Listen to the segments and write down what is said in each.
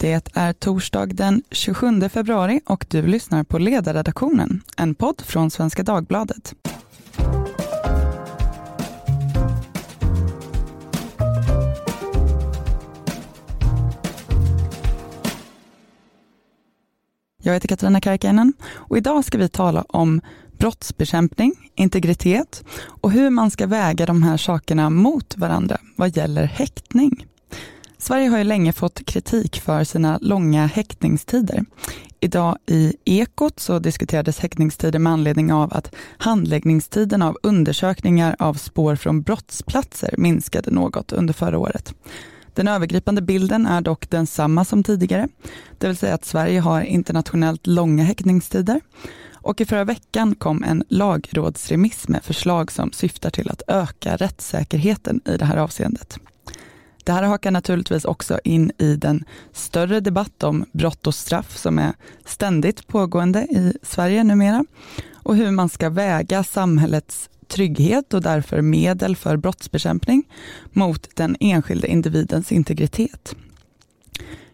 Det är torsdag den 27 februari och du lyssnar på Ledarredaktionen, en podd från Svenska Dagbladet. Jag heter Katarina Karkiainen och idag ska vi tala om brottsbekämpning, integritet och hur man ska väga de här sakerna mot varandra vad gäller häktning. Sverige har ju länge fått kritik för sina långa häktningstider. Idag i Ekot så diskuterades häktningstider med anledning av att handläggningstiden av undersökningar av spår från brottsplatser minskade något under förra året. Den övergripande bilden är dock densamma som tidigare, det vill säga att Sverige har internationellt långa häktningstider och i förra veckan kom en lagrådsremiss med förslag som syftar till att öka rättssäkerheten i det här avseendet. Det här hakar naturligtvis också in i den större debatt om brott och straff som är ständigt pågående i Sverige numera och hur man ska väga samhällets trygghet och därför medel för brottsbekämpning mot den enskilde individens integritet.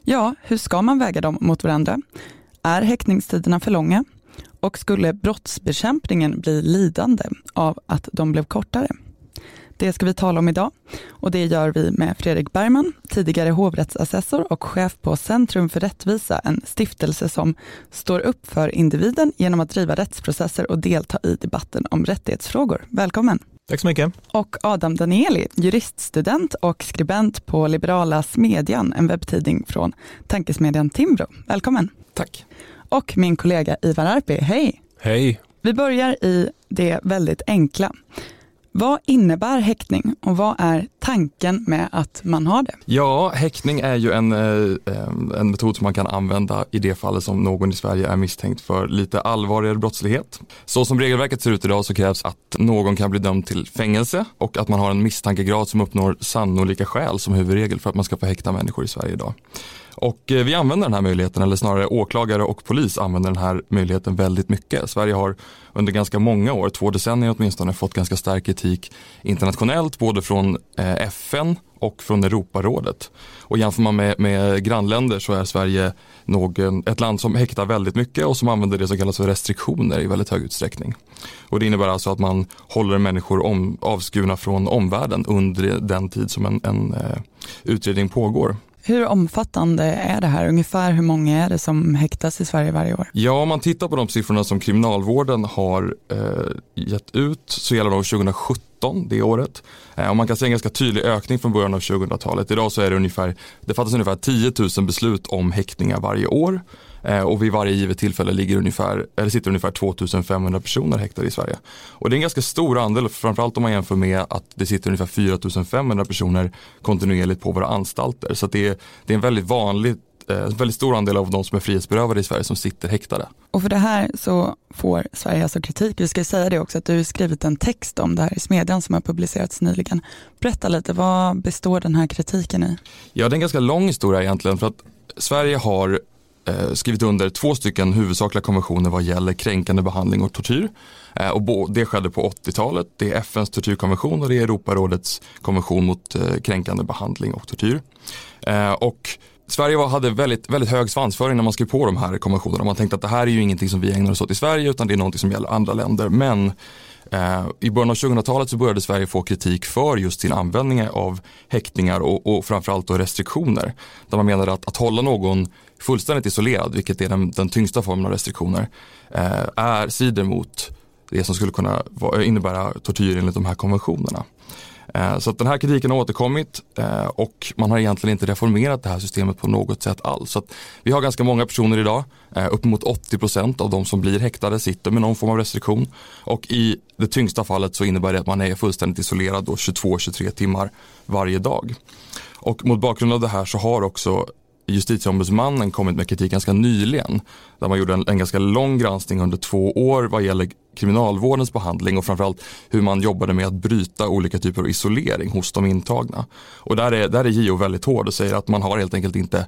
Ja, hur ska man väga dem mot varandra? Är häktningstiderna för långa? Och skulle brottsbekämpningen bli lidande av att de blev kortare? Det ska vi tala om idag och det gör vi med Fredrik Bergman, tidigare hovrättsassessor och chef på Centrum för rättvisa, en stiftelse som står upp för individen genom att driva rättsprocesser och delta i debatten om rättighetsfrågor. Välkommen! Tack så mycket. Och Adam Danieli, juriststudent och skribent på Liberala Smedjan, en webbtidning från tankesmedjan Timbro. Välkommen! Tack. Och min kollega Ivar Arpi, hej! Hej! Vi börjar i det väldigt enkla. Vad innebär häktning och vad är tanken med att man har det? Ja, häktning är ju en, eh, en metod som man kan använda i det fallet som någon i Sverige är misstänkt för lite allvarligare brottslighet. Så som regelverket ser ut idag så krävs att någon kan bli dömd till fängelse och att man har en misstankegrad som uppnår sannolika skäl som huvudregel för att man ska få häkta människor i Sverige idag. Och eh, vi använder den här möjligheten, eller snarare åklagare och polis använder den här möjligheten väldigt mycket. Sverige har under ganska många år, två decennier åtminstone, fått ganska stark kritik internationellt, både från eh, FN och från Europarådet. Och jämför man med, med grannländer så är Sverige någon, ett land som häktar väldigt mycket och som använder det som kallas för restriktioner i väldigt hög utsträckning. Och det innebär alltså att man håller människor om, avskurna från omvärlden under den tid som en, en uh, utredning pågår. Hur omfattande är det här? Ungefär hur många är det som häktas i Sverige varje år? Ja, om man tittar på de siffrorna som kriminalvården har eh, gett ut så gäller de 2017, det året. Eh, och man kan se en ganska tydlig ökning från början av 2000-talet. Idag så är det ungefär, det fattas ungefär 10 000 beslut om häktningar varje år. Eh, och vid varje givet tillfälle ligger ungefär, eller sitter ungefär 2500 personer häktade i Sverige. Och det är en ganska stor andel, framförallt om man jämför med att det sitter ungefär 4500 personer kontinuerligt på våra anstalter. Så det är, det är en väldigt vanlig eh, en väldigt stor andel av de som är frihetsberövade i Sverige som sitter häktade. Och för det här så får Sverige alltså kritik. Vi ska säga det också att du har skrivit en text om det här i Smedjan som har publicerats nyligen. Berätta lite, vad består den här kritiken i? Ja, det är en ganska lång historia egentligen för att Sverige har Eh, skrivit under två stycken huvudsakliga konventioner vad gäller kränkande behandling och tortyr. Eh, och det skedde på 80-talet. Det är FNs tortyrkonvention och det är Europarådets konvention mot eh, kränkande behandling och tortyr. Och Sverige hade väldigt, väldigt hög svansföring när man skrev på de här konventionerna. Man tänkte att det här är ju ingenting som vi ägnar oss åt i Sverige utan det är någonting som gäller andra länder. Men Eh, I början av 2000-talet så började Sverige få kritik för just sin användning av häktningar och, och framförallt då restriktioner. Där man menade att, att hålla någon fullständigt isolerad, vilket är den, den tyngsta formen av restriktioner, eh, är sidor mot det som skulle kunna innebära tortyr enligt de här konventionerna. Eh, så att den här kritiken har återkommit eh, och man har egentligen inte reformerat det här systemet på något sätt alls. Så vi har ganska många personer idag, eh, uppemot 80% av de som blir häktade sitter med någon form av restriktion och i det tyngsta fallet så innebär det att man är fullständigt isolerad 22-23 timmar varje dag. Och mot bakgrund av det här så har också justitieombudsmannen kommit med kritik ganska nyligen. Där man gjorde en, en, ganska lång granskning under två år vad gäller kriminalvårdens behandling och framförallt hur man jobbade med att bryta olika typer av isolering hos de intagna. Och där är, där är JO väldigt hård och säger att man har helt enkelt inte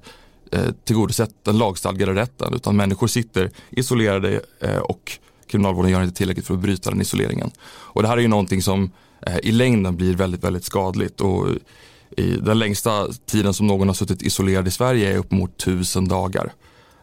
eh, tillgodosett den lagstadgade rätten utan människor sitter isolerade eh, och kriminalvården gör inte tillräckligt för att bryta den isoleringen. Och det här är ju någonting som eh, i längden blir väldigt, väldigt skadligt. Och i den längsta tiden som någon har suttit isolerad i Sverige är upp mot tusen dagar.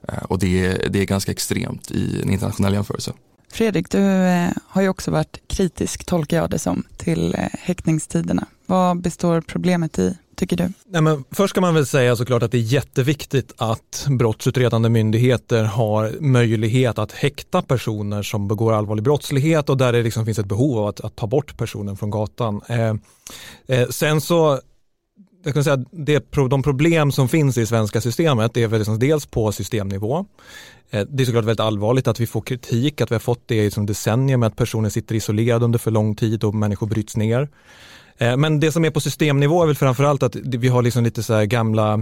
Eh, och det är, det är ganska extremt i en internationell jämförelse. Fredrik, du eh, har ju också varit kritisk, tolkar jag det som, till eh, häktningstiderna. Vad består problemet i, tycker du? Nej, men först ska man väl säga såklart att det är jätteviktigt att brottsutredande myndigheter har möjlighet att häkta personer som begår allvarlig brottslighet och där det liksom finns ett behov av att, att ta bort personen från gatan. Eh, eh, sen så jag kan säga det, de problem som finns i svenska systemet är väl liksom dels på systemnivå. Eh, det är såklart väldigt allvarligt att vi får kritik, att vi har fått det i liksom decennier med att personer sitter isolerade under för lång tid och människor bryts ner. Eh, men det som är på systemnivå är väl framförallt att vi har liksom lite så gamla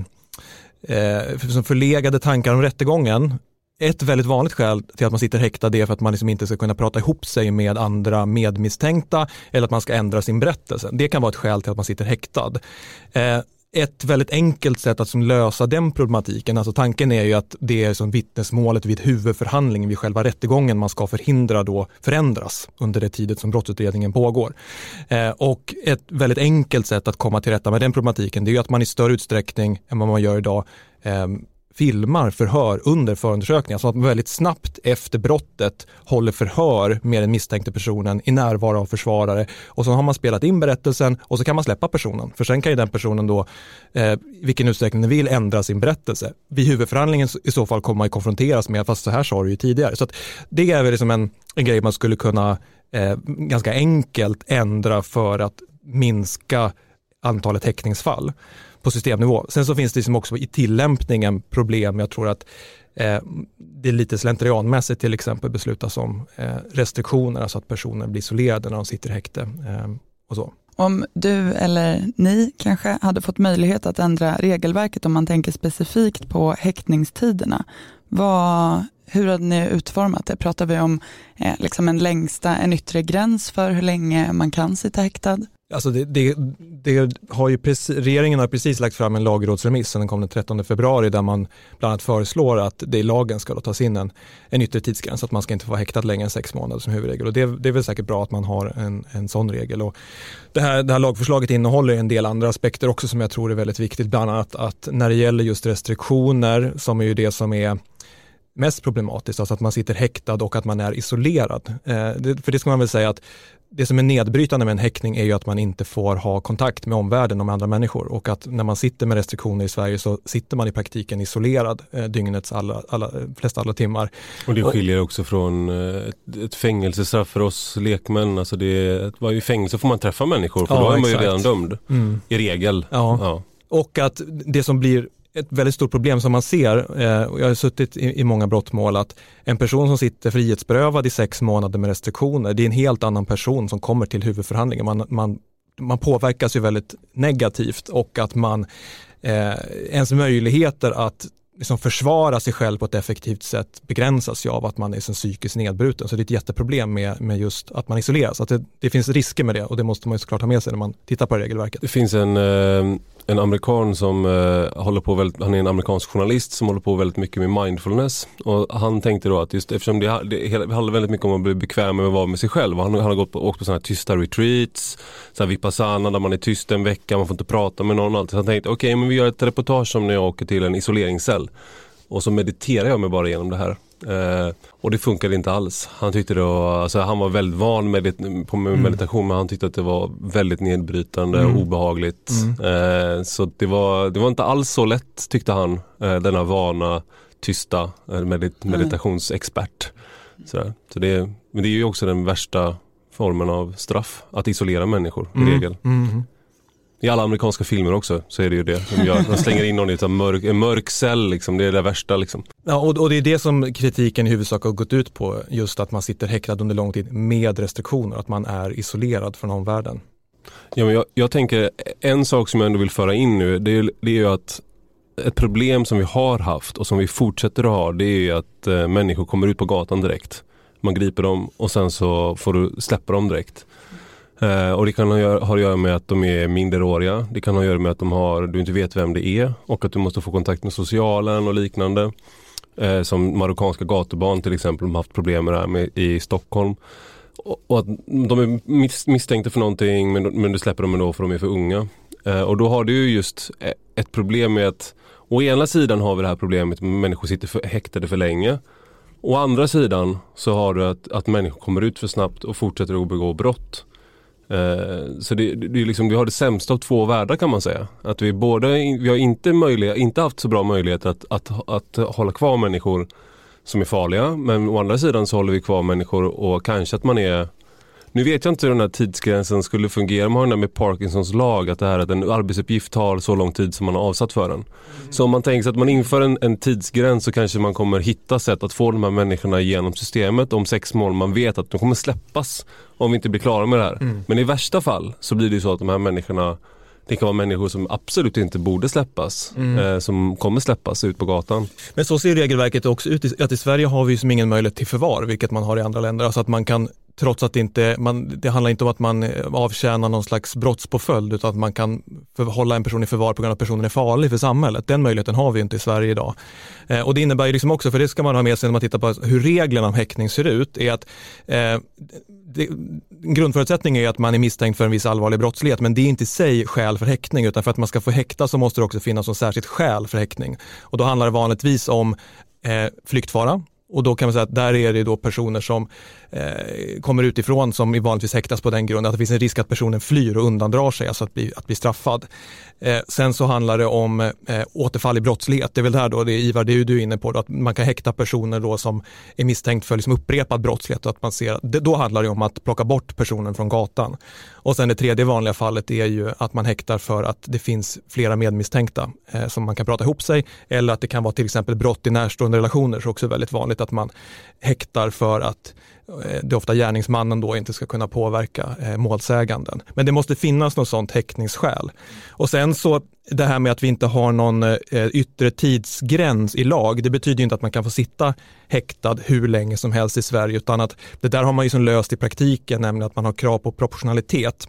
eh, förlegade tankar om rättegången. Ett väldigt vanligt skäl till att man sitter häktad är för att man liksom inte ska kunna prata ihop sig med andra medmisstänkta eller att man ska ändra sin berättelse. Det kan vara ett skäl till att man sitter häktad. Eh, ett väldigt enkelt sätt att lösa den problematiken, alltså tanken är ju att det är som vittnesmålet vid huvudförhandlingen vid själva rättegången man ska förhindra då förändras under det tidet som brottsutredningen pågår. Eh, och ett väldigt enkelt sätt att komma till rätta med den problematiken det är att man i större utsträckning än vad man gör idag eh, filmar förhör under förundersökningen. Så att man väldigt snabbt efter brottet håller förhör med den misstänkte personen i närvaro av försvarare. Och så har man spelat in berättelsen och så kan man släppa personen. För sen kan ju den personen då, eh, vilken utsträckning den vill, ändra sin berättelse. Vid huvudförhandlingen i så fall kommer man konfronteras med, fast så här sa du ju tidigare. Så det är väl liksom en, en grej man skulle kunna eh, ganska enkelt ändra för att minska antalet häktningsfall på systemnivå. Sen så finns det liksom också i tillämpningen problem. Jag tror att eh, det är lite slentrianmässigt till exempel beslutas om eh, restriktioner, alltså att personer blir isolerade när de sitter i häkte eh, och så. Om du eller ni kanske hade fått möjlighet att ändra regelverket om man tänker specifikt på häktningstiderna, vad, hur hade ni utformat det? Pratar vi om eh, liksom en längsta, en yttre gräns för hur länge man kan sitta häktad? Alltså det, det, det har ju precis, regeringen har precis lagt fram en lagrådsremiss, den kom den 13 februari, där man bland annat föreslår att det i lagen ska då tas in en, en yttre tidsgräns, att man ska inte få vara häktad längre än sex månader som huvudregel. Och det, det är väl säkert bra att man har en, en sån regel. Och det, här, det här lagförslaget innehåller en del andra aspekter också som jag tror är väldigt viktigt, bland annat att när det gäller just restriktioner, som är ju det som är mest problematiskt, alltså att man sitter häktad och att man är isolerad. Eh, för det ska man väl säga att det som är nedbrytande med en häktning är ju att man inte får ha kontakt med omvärlden och med andra människor och att när man sitter med restriktioner i Sverige så sitter man i praktiken isolerad eh, dygnets alla, alla, flesta alla timmar. Och det skiljer också från eh, ett, ett fängelsestraff för oss lekmän. Alltså det, I fängelse får man träffa människor för ja, då är man ju redan dömd mm. i regel. Ja. ja. Och att det som blir ett väldigt stort problem som man ser, eh, och jag har suttit i, i många brottmål, att en person som sitter frihetsberövad i sex månader med restriktioner, det är en helt annan person som kommer till huvudförhandlingen. Man, man, man påverkas ju väldigt negativt och att man, eh, ens möjligheter att liksom försvara sig själv på ett effektivt sätt begränsas ju av att man är psykiskt nedbruten. Så det är ett jätteproblem med, med just att man isoleras. Att det, det finns risker med det och det måste man ju såklart ha med sig när man tittar på regelverket. Det finns en, eh, en amerikan som eh, håller på väldigt, han är en amerikansk journalist som håller på väldigt mycket med mindfulness. Och han tänkte då att just eftersom det, det handlar väldigt mycket om att bli bekväm med att vara med sig själv. Han, han har gått på, åkt på sådana här tysta retreats, så här vipassana där man är tyst en vecka, man får inte prata med någon. Och allt. Så han tänkte okej okay, men vi gör ett reportage om när jag åker till en isoleringscell. Och så mediterar jag mig bara igenom det här. Eh, och det funkade inte alls. Han tyckte då, alltså han var väldigt van med, på mm. meditation mm. men han tyckte att det var väldigt nedbrytande och mm. obehagligt. Mm. Eh, så det var, det var inte alls så lätt tyckte han, eh, denna vana tysta medit meditationsexpert. Så, så det, men det är ju också den värsta formen av straff, att isolera människor i mm. regel. I alla amerikanska filmer också så är det ju det de gör. De slänger in någon i en mörk, en mörk cell, liksom. det är det värsta. Liksom. Ja, och, och, det är det som kritiken i huvudsak har gått ut på, just att man sitter häktad under lång tid med restriktioner, att man är isolerad från omvärlden. Ja, men jag, jag tänker, en sak som jag ändå vill föra in nu, det är, det är ju att ett problem som vi har haft och som vi fortsätter att ha, det är ju att eh, människor kommer ut på gatan direkt. Man griper dem och sen så får du släppa dem direkt. Eh, och det kan ha, ha att göra med att de är minderåriga. Det kan ha att göra med att de har, du inte vet vem det är och att du måste få kontakt med socialen och liknande. Eh, som marockanska gatubarn till exempel, de har haft problem med det här med, i Stockholm. Och, och, att de är mis, misstänkta för någonting men, men du släpper dem ändå för de är för unga. Eh, och då har du ju just eh, ett problem med att å ena sidan har vi det här problemet med att människor sitter för, häktade för länge. Å andra sidan så har du att, att människor kommer ut för snabbt och fortsätter att begå brott. Eh, så det, det är liksom, vi har det sämsta av två världar kan man säga. Att vi, båda, vi har inte, möjliga, inte haft så bra möjlighet att, att, att hålla kvar människor som är farliga. Men å andra sidan så håller vi kvar människor och kanske att man är nu vet jag inte hur den här tidsgränsen skulle fungera. Man har den där med Parkinsons lag, att det här att en arbetsuppgift tar så lång tid som man har avsatt för den. Mm. Så om man tänker sig att man inför en, en, tidsgräns så kanske man kommer hitta sätt att få de här människorna igenom systemet om sex månader. Man vet att de kommer släppas om vi inte blir klara med det här. Mm. Men i värsta fall så blir det så att de här människorna det kan vara människor som absolut inte borde släppas, mm. eh, som kommer släppas ut på gatan. Men så ser regelverket också ut, att i Sverige har vi som ingen möjlighet till förvar, vilket man har i andra länder. Alltså att man kan trots att det inte, man, det handlar inte om att man eh, avtjänar någon slags brottspåföljd utan att man kan hålla en person i förvar på grund av att personen är farlig för samhället. Den möjligheten har vi inte i Sverige idag. Eh, och det innebär ju liksom också, för det ska man ha med sig när man tittar på hur reglerna om häktning ser ut, är att eh, det, grundförutsättning är att man är misstänkt för en viss allvarlig brottslighet, men det är inte i sig skäl för häktning, utan för att man ska få häkta så måste det också finnas något särskilt skäl för häktning. Och då handlar det vanligtvis om eh, flyktfara, och då kan man säga att där är det då personer som eh, kommer utifrån som vanligtvis häktas på den grunden att det finns en risk att personen flyr och undandrar sig, alltså att bli, att bli straffad. Eh, sen så handlar det om eh, återfall i brottslighet. Det är väl där då, det är Ivar, det är du är inne på, då, att man kan häkta personer då som är misstänkt för liksom upprepad brottslighet. Och att man ser, det, då handlar det om att plocka bort personen från gatan. Och sen det tredje vanliga fallet är ju att man häktar för att det finns flera medmisstänkta eh, som man kan prata ihop sig eller att det kan vara till exempel brott i närstående relationer, så också väldigt vanligt att man häktar för att det det ofta gärningsmannen då inte ska kunna påverka eh, målsäganden. Men det måste finnas något sånt häktningsskäl. Och sen så det här med att vi inte har någon eh, yttre tidsgräns i lag, det betyder inte att man kan få sitta häktad hur länge som helst i Sverige, utan att det där har man ju som löst i praktiken, nämligen att man har krav på proportionalitet.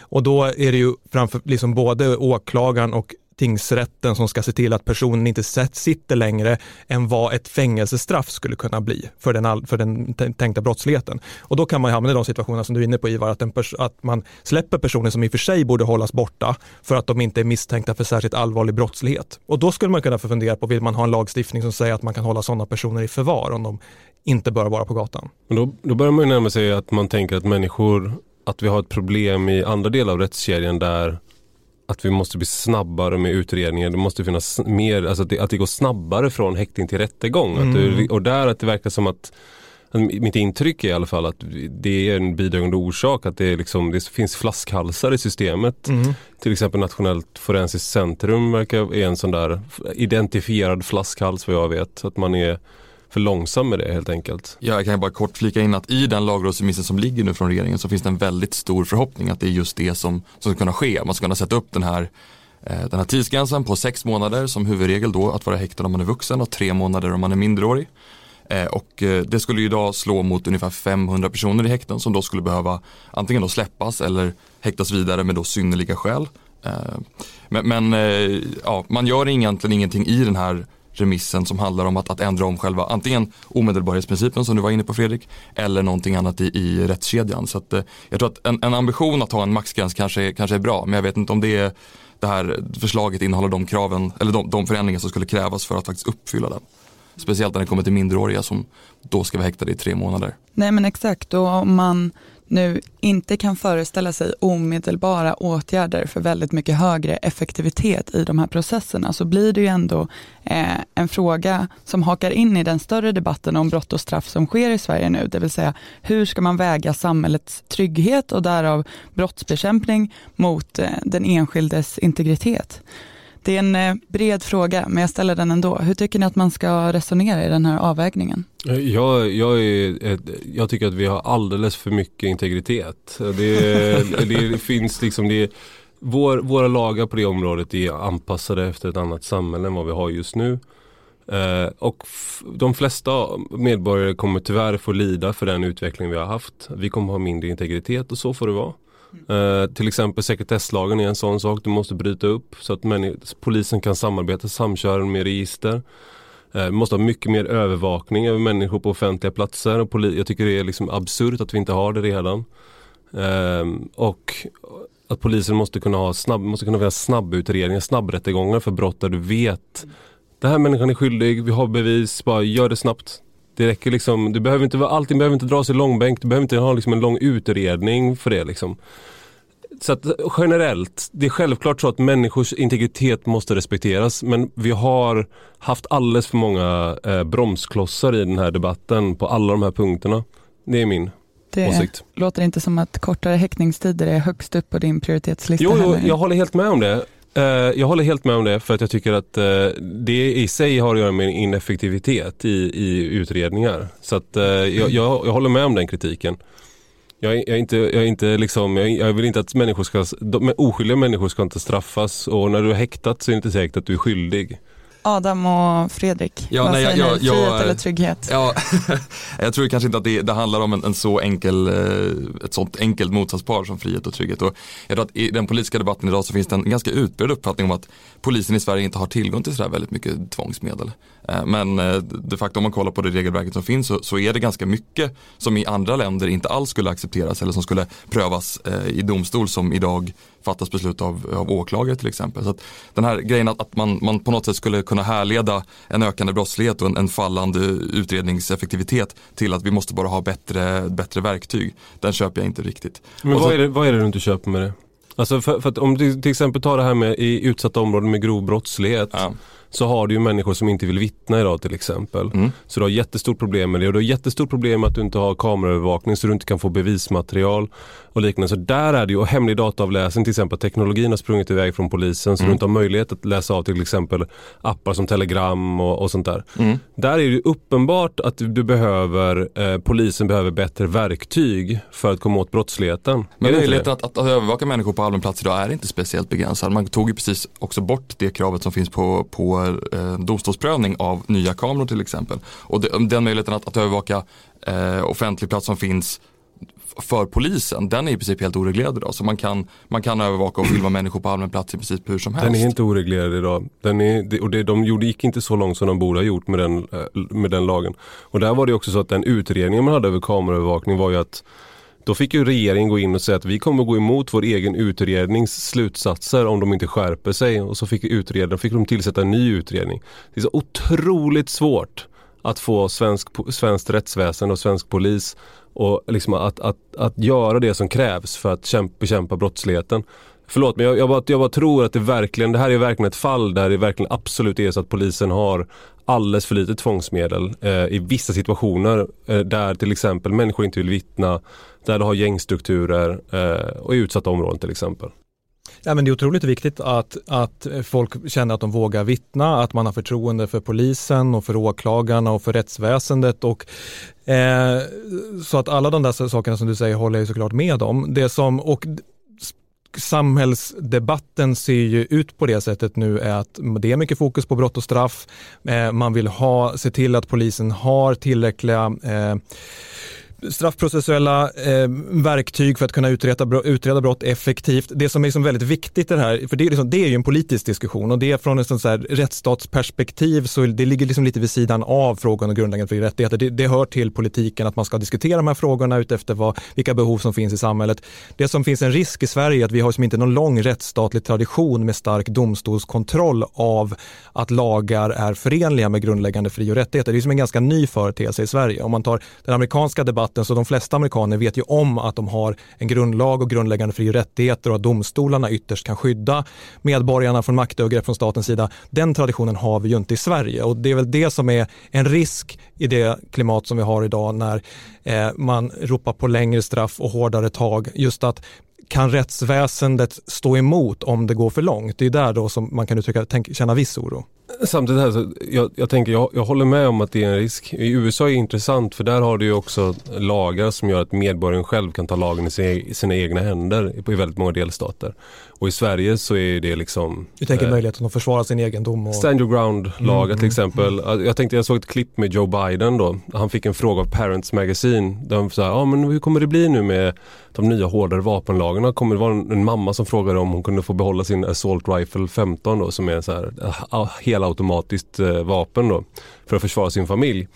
Och då är det ju framför liksom både åklagaren och tingsrätten som ska se till att personen inte sitter längre än vad ett fängelsestraff skulle kunna bli för den, för den tänkta brottsligheten. Och då kan man hamna i de situationer som du är inne på Ivar, att, att man släpper personer som i och för sig borde hållas borta för att de inte är misstänkta för särskilt allvarlig brottslighet. Och då skulle man kunna fundera på, vill man ha en lagstiftning som säger att man kan hålla sådana personer i förvar om de inte bör vara på gatan? Men då, då börjar man ju närma sig att man tänker att människor, att vi har ett problem i andra delar av rättskedjan där att vi måste bli snabbare med utredningen. Det måste finnas mer, alltså att det, att det går snabbare från häktning till rättegång. Mm. Det, och där att det verkar som att mitt intryck är i alla fall att det är en bidragande orsak att det, liksom, det finns flaskhalsar i systemet. Mm. Till exempel Nationellt forensiskt centrum verkar vara en sån där identifierad flaskhals vad jag vet. Att man är för långsam med det helt enkelt. Ja, jag kan bara kort flika in att i den lagrådsremissen som ligger nu från regeringen så finns det en väldigt stor förhoppning att det är just det som, som ska kunna ske. Man ska kunna sätta upp den här eh, den här tidsgränsen på sex månader som huvudregel då att vara häktad om man är vuxen och tre månader om man är minderårig. Eh, och eh, det skulle ju idag slå mot ungefär 500 personer i häkten som då skulle behöva antingen då släppas eller häktas vidare med då synnerliga skäl. Eh, men, men eh, ja, man gör egentligen ingenting i den här remissen som handlar om att, att ändra om själva antingen omedelbarhetsprincipen som du var inne på Fredrik eller någonting annat i, i rättskedjan. Så att, eh, jag tror att en, en, ambition att ha en maxgräns kanske, kanske är bra men jag vet inte om det, är, det här förslaget innehåller de kraven eller de, de förändringar som skulle krävas för att faktiskt uppfylla den. Speciellt när det kommer till minderåriga som då ska vara häktade i tre månader. Nej men exakt och om man nu inte kan föreställa sig omedelbara åtgärder för väldigt mycket högre effektivitet i de här processerna så blir det ju ändå eh, en fråga som hakar in i den större debatten om brott och straff som sker i Sverige nu, det vill säga hur ska man väga samhällets trygghet och därav brottsbekämpning mot eh, den enskildes integritet. Det är en eh, bred fråga, men jag ställer den ändå. Hur tycker ni att man ska resonera i den här avvägningen? Jag, jag, är, jag tycker att vi har alldeles för mycket integritet. Det, det finns liksom, det, vår, våra lagar på det området är anpassade efter ett annat samhälle än vad vi har just nu. Eh, och de flesta medborgare kommer tyvärr få lida för den utveckling vi har haft. Vi kommer ha mindre integritet och så får det vara. Eh, till exempel sekretesslagen är en sån sak du måste bryta upp så att polisen kan samarbeta, samköra med register. Eh, vi måste ha mycket mer övervakning över människor på offentliga platser. Och jag tycker det är liksom absurt att vi inte har det redan. Uh, och att polisen måste kunna ha snabb, måste kunna göra snabbutredningar, snabbrättegångar för brott där du vet den här människan är skyldig, vi har bevis, bara gör det snabbt. Det räcker liksom, du behöver inte, allting behöver inte dras i långbänk, du behöver inte ha liksom en lång utredning för det liksom. Så att generellt, det är självklart så att människors integritet måste respekteras men vi har haft alldeles för många eh, bromsklossar i den här debatten på alla de här punkterna. Det är min det åsikt. låter inte som att kortare häktningstider är högst upp på din prioritetslista. Jo, jo jag håller helt med om det. Eh, jag håller helt med om det för att jag tycker att eh, det i sig har att göra med ineffektivitet i, i utredningar. Så att eh, jag, jag, jag håller med om den kritiken. Jag, jag, inte, jag, inte liksom, jag, jag, vill inte att människor ska, de, oskyldiga människor ska inte straffas och när du är häktat så är det inte säkert att du är skyldig. Adam och Fredrik, ja, vad nej, säger jag, ni? jag, Frihet eller trygghet? Ja, jag tror kanske inte att det, det handlar om en, en, så enkel, eh, ett sånt enkelt motsatspar som frihet och trygghet. Och jag tror att i den politiska debatten idag så finns det en ganska utbredd uppfattning om att polisen i Sverige inte har tillgång till sådär väldigt mycket tvångsmedel. Eh, men eh, de facto om man kollar på det regelverket som finns så, så, är det ganska mycket som i andra länder inte alls skulle accepteras eller som skulle prövas i domstol som idag fattas beslut av, av åklagare till exempel. Så den här grejen att, att man, man på något sätt skulle kunna härleda en ökande brottslighet och en, en fallande utredningseffektivitet till att vi måste bara ha bättre, bättre verktyg. Den köper jag inte riktigt. Men vad, så, är det, vad är det du inte köper med det? Alltså för, för om du till exempel tar det här med i utsatta områden med grov brottslighet. Ja så har du ju människor som inte vill vittna idag till exempel. Mm. Så du har jättestort problem med det och du har jättestort problem med att du inte har kameraövervakning så du inte kan få bevismaterial och liknande. Så där är det ju, och hemlig dataavläsning till exempel, teknologin har sprungit iväg från polisen så mm. du inte har möjlighet att läsa av till exempel appar som telegram och, och sånt där. Mm. Där är det uppenbart att du behöver, eh, polisen behöver bättre verktyg för att komma åt brottsligheten. Men möjligheten att, att, att övervaka människor på allmän plats idag är inte speciellt begränsad. Man tog ju precis också bort det kravet som finns på, på eh, domstolsprövning av nya kameror till exempel. Och det, den möjligheten att, att övervaka eh, offentlig plats som finns för polisen, den är i princip helt oreglerad idag. Så man kan, man kan övervaka och filma människor på allmän plats i princip hur som helst. Den är inte oreglerad idag. Den är, och det, de gjorde, gick inte så långt som de borde ha gjort med den, eh, med den lagen. Och där var det också så att den utredningen man hade över kameraövervakning var ju att då fick ju regeringen gå in och säga att vi kommer gå emot vår egen utrednings slutsatser om de inte skärper sig. Och så fick, utredaren, fick de tillsätta en ny utredning. Det är så otroligt svårt att få svensk, svenskt rättsväsen och svensk polis och liksom att, att, att göra det som krävs för att kämpa, bekämpa brottsligheten. Förlåt men jag, jag, bara, jag bara tror att det verkligen, det här är verkligen ett fall där det verkligen absolut är så att polisen har alldeles för lite tvångsmedel eh, i vissa situationer eh, där till exempel människor inte vill vittna, där du har gängstrukturer eh, och i utsatta områden till exempel. Ja, men det är otroligt viktigt att, att folk känner att de vågar vittna, att man har förtroende för polisen och för åklagarna och för rättsväsendet. Och, eh, så att alla de där sakerna som du säger håller jag såklart med om. Det som, och samhällsdebatten ser ju ut på det sättet nu är att det är mycket fokus på brott och straff. Eh, man vill ha, se till att polisen har tillräckliga eh, straffprocessuella eh, verktyg för att kunna utreda, utreda brott effektivt. Det som är liksom väldigt viktigt i det här, för det är, liksom, det är ju en politisk diskussion och det är från ett sånt här rättsstatsperspektiv så det ligger liksom lite vid sidan av frågan om grundläggande fri rättigheter. Det, det, hör till politiken att man ska diskutera de här frågorna utefter vad, vilka behov som finns i samhället. Det som finns en risk i Sverige är att vi har som inte någon lång rättsstatlig tradition med stark domstolskontroll av att lagar är förenliga med grundläggande fri och rättigheter. Det är som en ganska ny företeelse i Sverige. Om man tar den amerikanska debatten staten så de flesta amerikaner vet ju om att de har en grundlag och grundläggande fri och rättigheter och att domstolarna ytterst kan skydda medborgarna från maktövergrepp från statens sida. Den traditionen har vi ju inte i Sverige och det är väl det som är en risk i det klimat som vi har idag när eh, man ropar på längre straff och hårdare tag. Just att kan rättsväsendet stå emot om det går för långt? Det är där då som man kan uttrycka, tänk, känna viss oro. Samtidigt här, så jag, jag tänker, jag, jag, håller med om att det är en risk. I USA är det intressant för där har du ju också lagar som gör att medborgaren själv kan ta lagen i sina, i sina egna händer i väldigt många delstater. Och i Sverige så är det liksom... Du tänker eh, möjligheten att försvara sin egendom? Och... Stand your ground-lagar mm, till exempel. Mm. Jag tänkte, jag såg ett klipp med Joe Biden då. Han fick en fråga av Parents Magazine. Där de sa, ja men hur kommer det bli nu med de nya hårdare vapenlagarna? Kommer det vara en, en mamma som frågade om hon kunde få behålla sin Assault Rifle 15 då som är så här, helautomatiskt eh, vapen då för att försvara sin familj.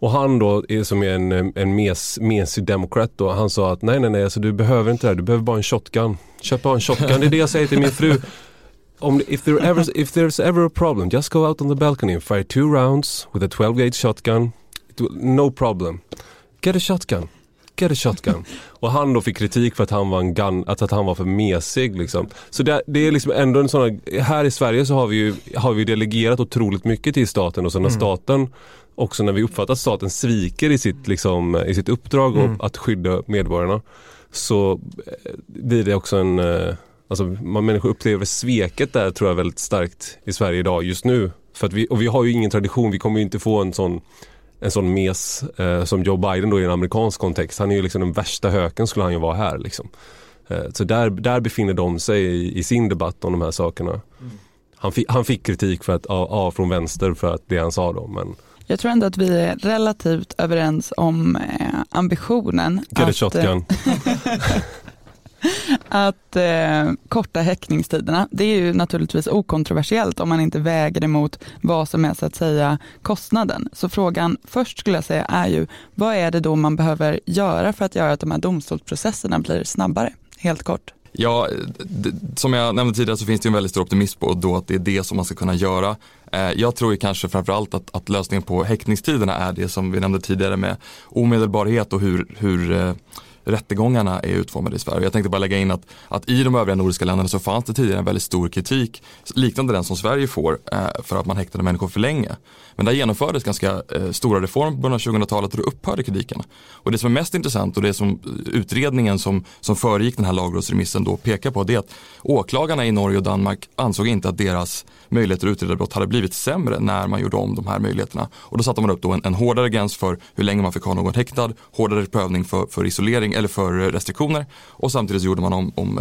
Och han då, är som är en, en mes, mesig demokrat då, han sa att nej nej nej, alltså, du behöver inte det här, du behöver bara en shotgun. Köp bara en shotgun, det är det jag säger till min fru. Om, if, there ever, if there's ever a problem, just go out on the balcony and fire two rounds with a 12 gauge shotgun. Will, no problem. Get a shotgun. Get a shotgun. Och han då fick kritik för att han var, en gun, att, att han var för mesig. Liksom. Så det, det är liksom ändå en sån här i Sverige så har vi ju har vi delegerat otroligt mycket till staten och så när mm. staten också när vi uppfattar att staten sviker i sitt, liksom, i sitt uppdrag mm. att skydda medborgarna så eh, blir det också en eh, Alltså man, människor upplever sveket där tror jag väldigt starkt i Sverige idag just nu. För att vi, och vi har ju ingen tradition, vi kommer ju inte få en sån en sån mes eh, som Joe Biden då i en amerikansk kontext. Han är ju liksom den värsta höken skulle han ju vara här liksom. Eh, så där, där befinner de sig i, i, sin debatt om de här sakerna. Mm. Han, fi, han fick kritik för att, ja, från vänster för att det han sa då men jag tror ändå att vi är relativt överens om eh, ambitionen. Get att, a shotgun. att eh, korta häckningstiderna. Det är ju naturligtvis okontroversiellt om man inte väger emot vad som är så att säga kostnaden. Så frågan först skulle jag säga är ju, vad är det då man behöver göra för att göra att de här domstolsprocesserna blir snabbare? Helt kort. Ja, som jag nämnde tidigare så finns det en väldigt stor optimism på då att det är det som man ska kunna göra. Eh, jag tror ju kanske framförallt att, att lösningen på häktningstiderna är det som vi nämnde tidigare med omedelbarhet och hur, hur eh, rättegångarna är utformade i Sverige. Jag tänkte bara lägga in att, att i de övriga nordiska länderna så fanns det tidigare en väldigt stor kritik liknande den som Sverige får eh, för att man häktade människor för länge. Men där genomfördes ganska stora reformer på början av 2000-talet och då upphörde kritiken. Och det som är mest intressant och det som utredningen som, som föregick den här lagrådsremissen då pekar på det är att åklagarna i Norge och Danmark ansåg inte att deras möjligheter att utreda brott hade blivit sämre när man gjorde om de här möjligheterna. Och då satte man upp då en, en hårdare gräns för hur länge man fick ha någon häktad, hårdare prövning för, för isolering eller för restriktioner och samtidigt gjorde man om, om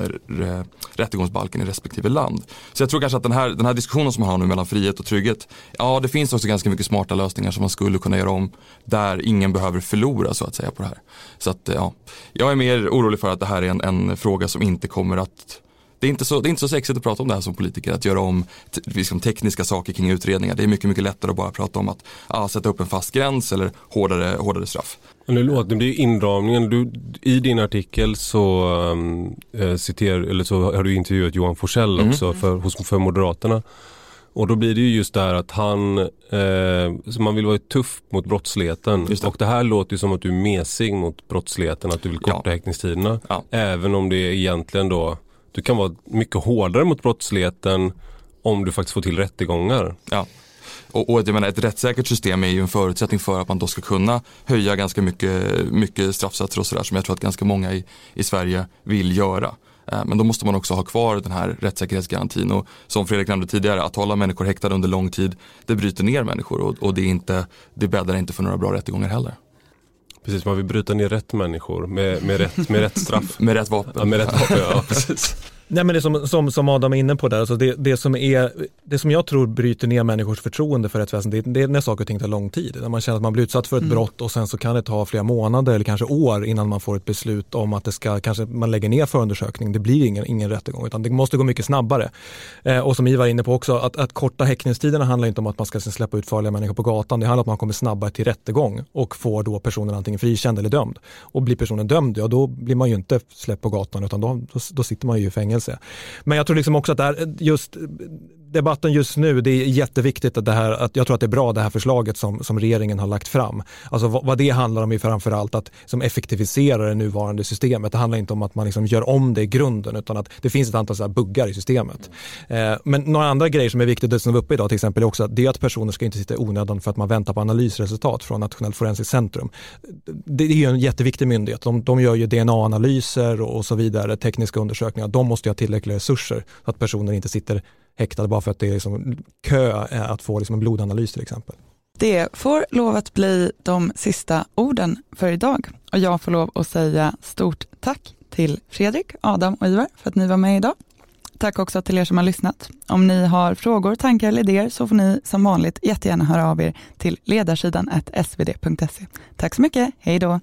rättegångsbalken i respektive land. Så jag tror kanske att den här, den här diskussionen som man har nu mellan frihet och trygghet, ja det finns också ganska mycket smarta lösningar som man skulle kunna göra om där ingen behöver förlora så att säga på det här. Så att ja, jag är mer orolig för att det här är en, en fråga som inte kommer att det är, inte så, det är inte så sexigt att prata om det här som politiker, att göra om liksom, tekniska saker kring utredningar. Det är mycket, mycket lättare att bara prata om att ah, sätta upp en fast gräns eller hårdare, hårdare straff. Nu låter det inramningen. Du, I din artikel så, um, citer, eller så har du intervjuat Johan Forsell mm. också för, hos, för Moderaterna. Och då blir det ju just det här att han, eh, man vill vara tuff mot brottsligheten. Det. Och det här låter ju som att du är mesig mot brottsligheten, att du vill korta ja. häktningstiderna. Ja. Även om det egentligen då du kan vara mycket hårdare mot brottsligheten om du faktiskt får till rättegångar. Ja. Och, och jag menar, ett rättssäkert system är ju en förutsättning för att man då ska kunna höja ganska mycket, mycket straffsatser och sådär som jag tror att ganska många i, i Sverige vill göra. Eh, men då måste man också ha kvar den här rättssäkerhetsgarantin och som Fredrik nämnde tidigare, att hålla människor häktade under lång tid, det bryter ner människor och, och det, är inte, det bäddar inte för några bra rättegångar heller. Precis, man vill bryta ner rätt människor med, med, rätt, med rätt straff. med rätt vapen. Ja, med rätt vapen, ja precis. Nej men det som, som, som Adam är inne på där, alltså det, det, som är, det som jag tror bryter ner människors förtroende för rättsväsendet, det, det är när saker och ting tar lång tid. När man känner att man blir utsatt för ett mm. brott och sen så kan det ta flera månader eller kanske år innan man får ett beslut om att det ska, kanske man lägger ner förundersökning, det blir ingen, ingen rättegång utan det måste gå mycket snabbare. Eh, och som Ivar är inne på också, att, att korta häktningstiderna handlar inte om att man ska släppa ut farliga människor på gatan, det handlar om att man kommer snabbare till rättegång och får då personen antingen frikänd eller dömd. Och blir personen dömd, ja då blir man ju inte släppt på gatan utan då, då, då sitter man ju i fängelse. Men men jag tror liksom också att det här, eh, just debatten just nu, det är jätteviktigt att det här, att jag tror att det är bra det här förslaget som, som regeringen har lagt fram. Alltså vad, vad det handlar om är framförallt att som effektivisera det nuvarande systemet. Det handlar inte om att man liksom gör om det i grunden utan att det finns ett antal så buggar i systemet. Eh, men några andra grejer som är viktigt att var uppe idag till exempel är också att det är att personer ska inte sitta i onödan för att man väntar på analysresultat från Nationellt forensiskt centrum. Det är ju en jätteviktig myndighet. De, de gör ju DNA-analyser och så vidare, tekniska undersökningar. De måste ha tillräckliga resurser så att personer inte sitter häktade bara för att det är liksom kö att få liksom en blodanalys till exempel. Det får lov att bli de sista orden för idag och jag får lov att säga stort tack till Fredrik, Adam och Ivar för att ni var med idag. Tack också till er som har lyssnat. Om ni har frågor, tankar eller idéer så får ni som vanligt jättegärna höra av er till ledarsidan svd.se. Tack så mycket, hej då!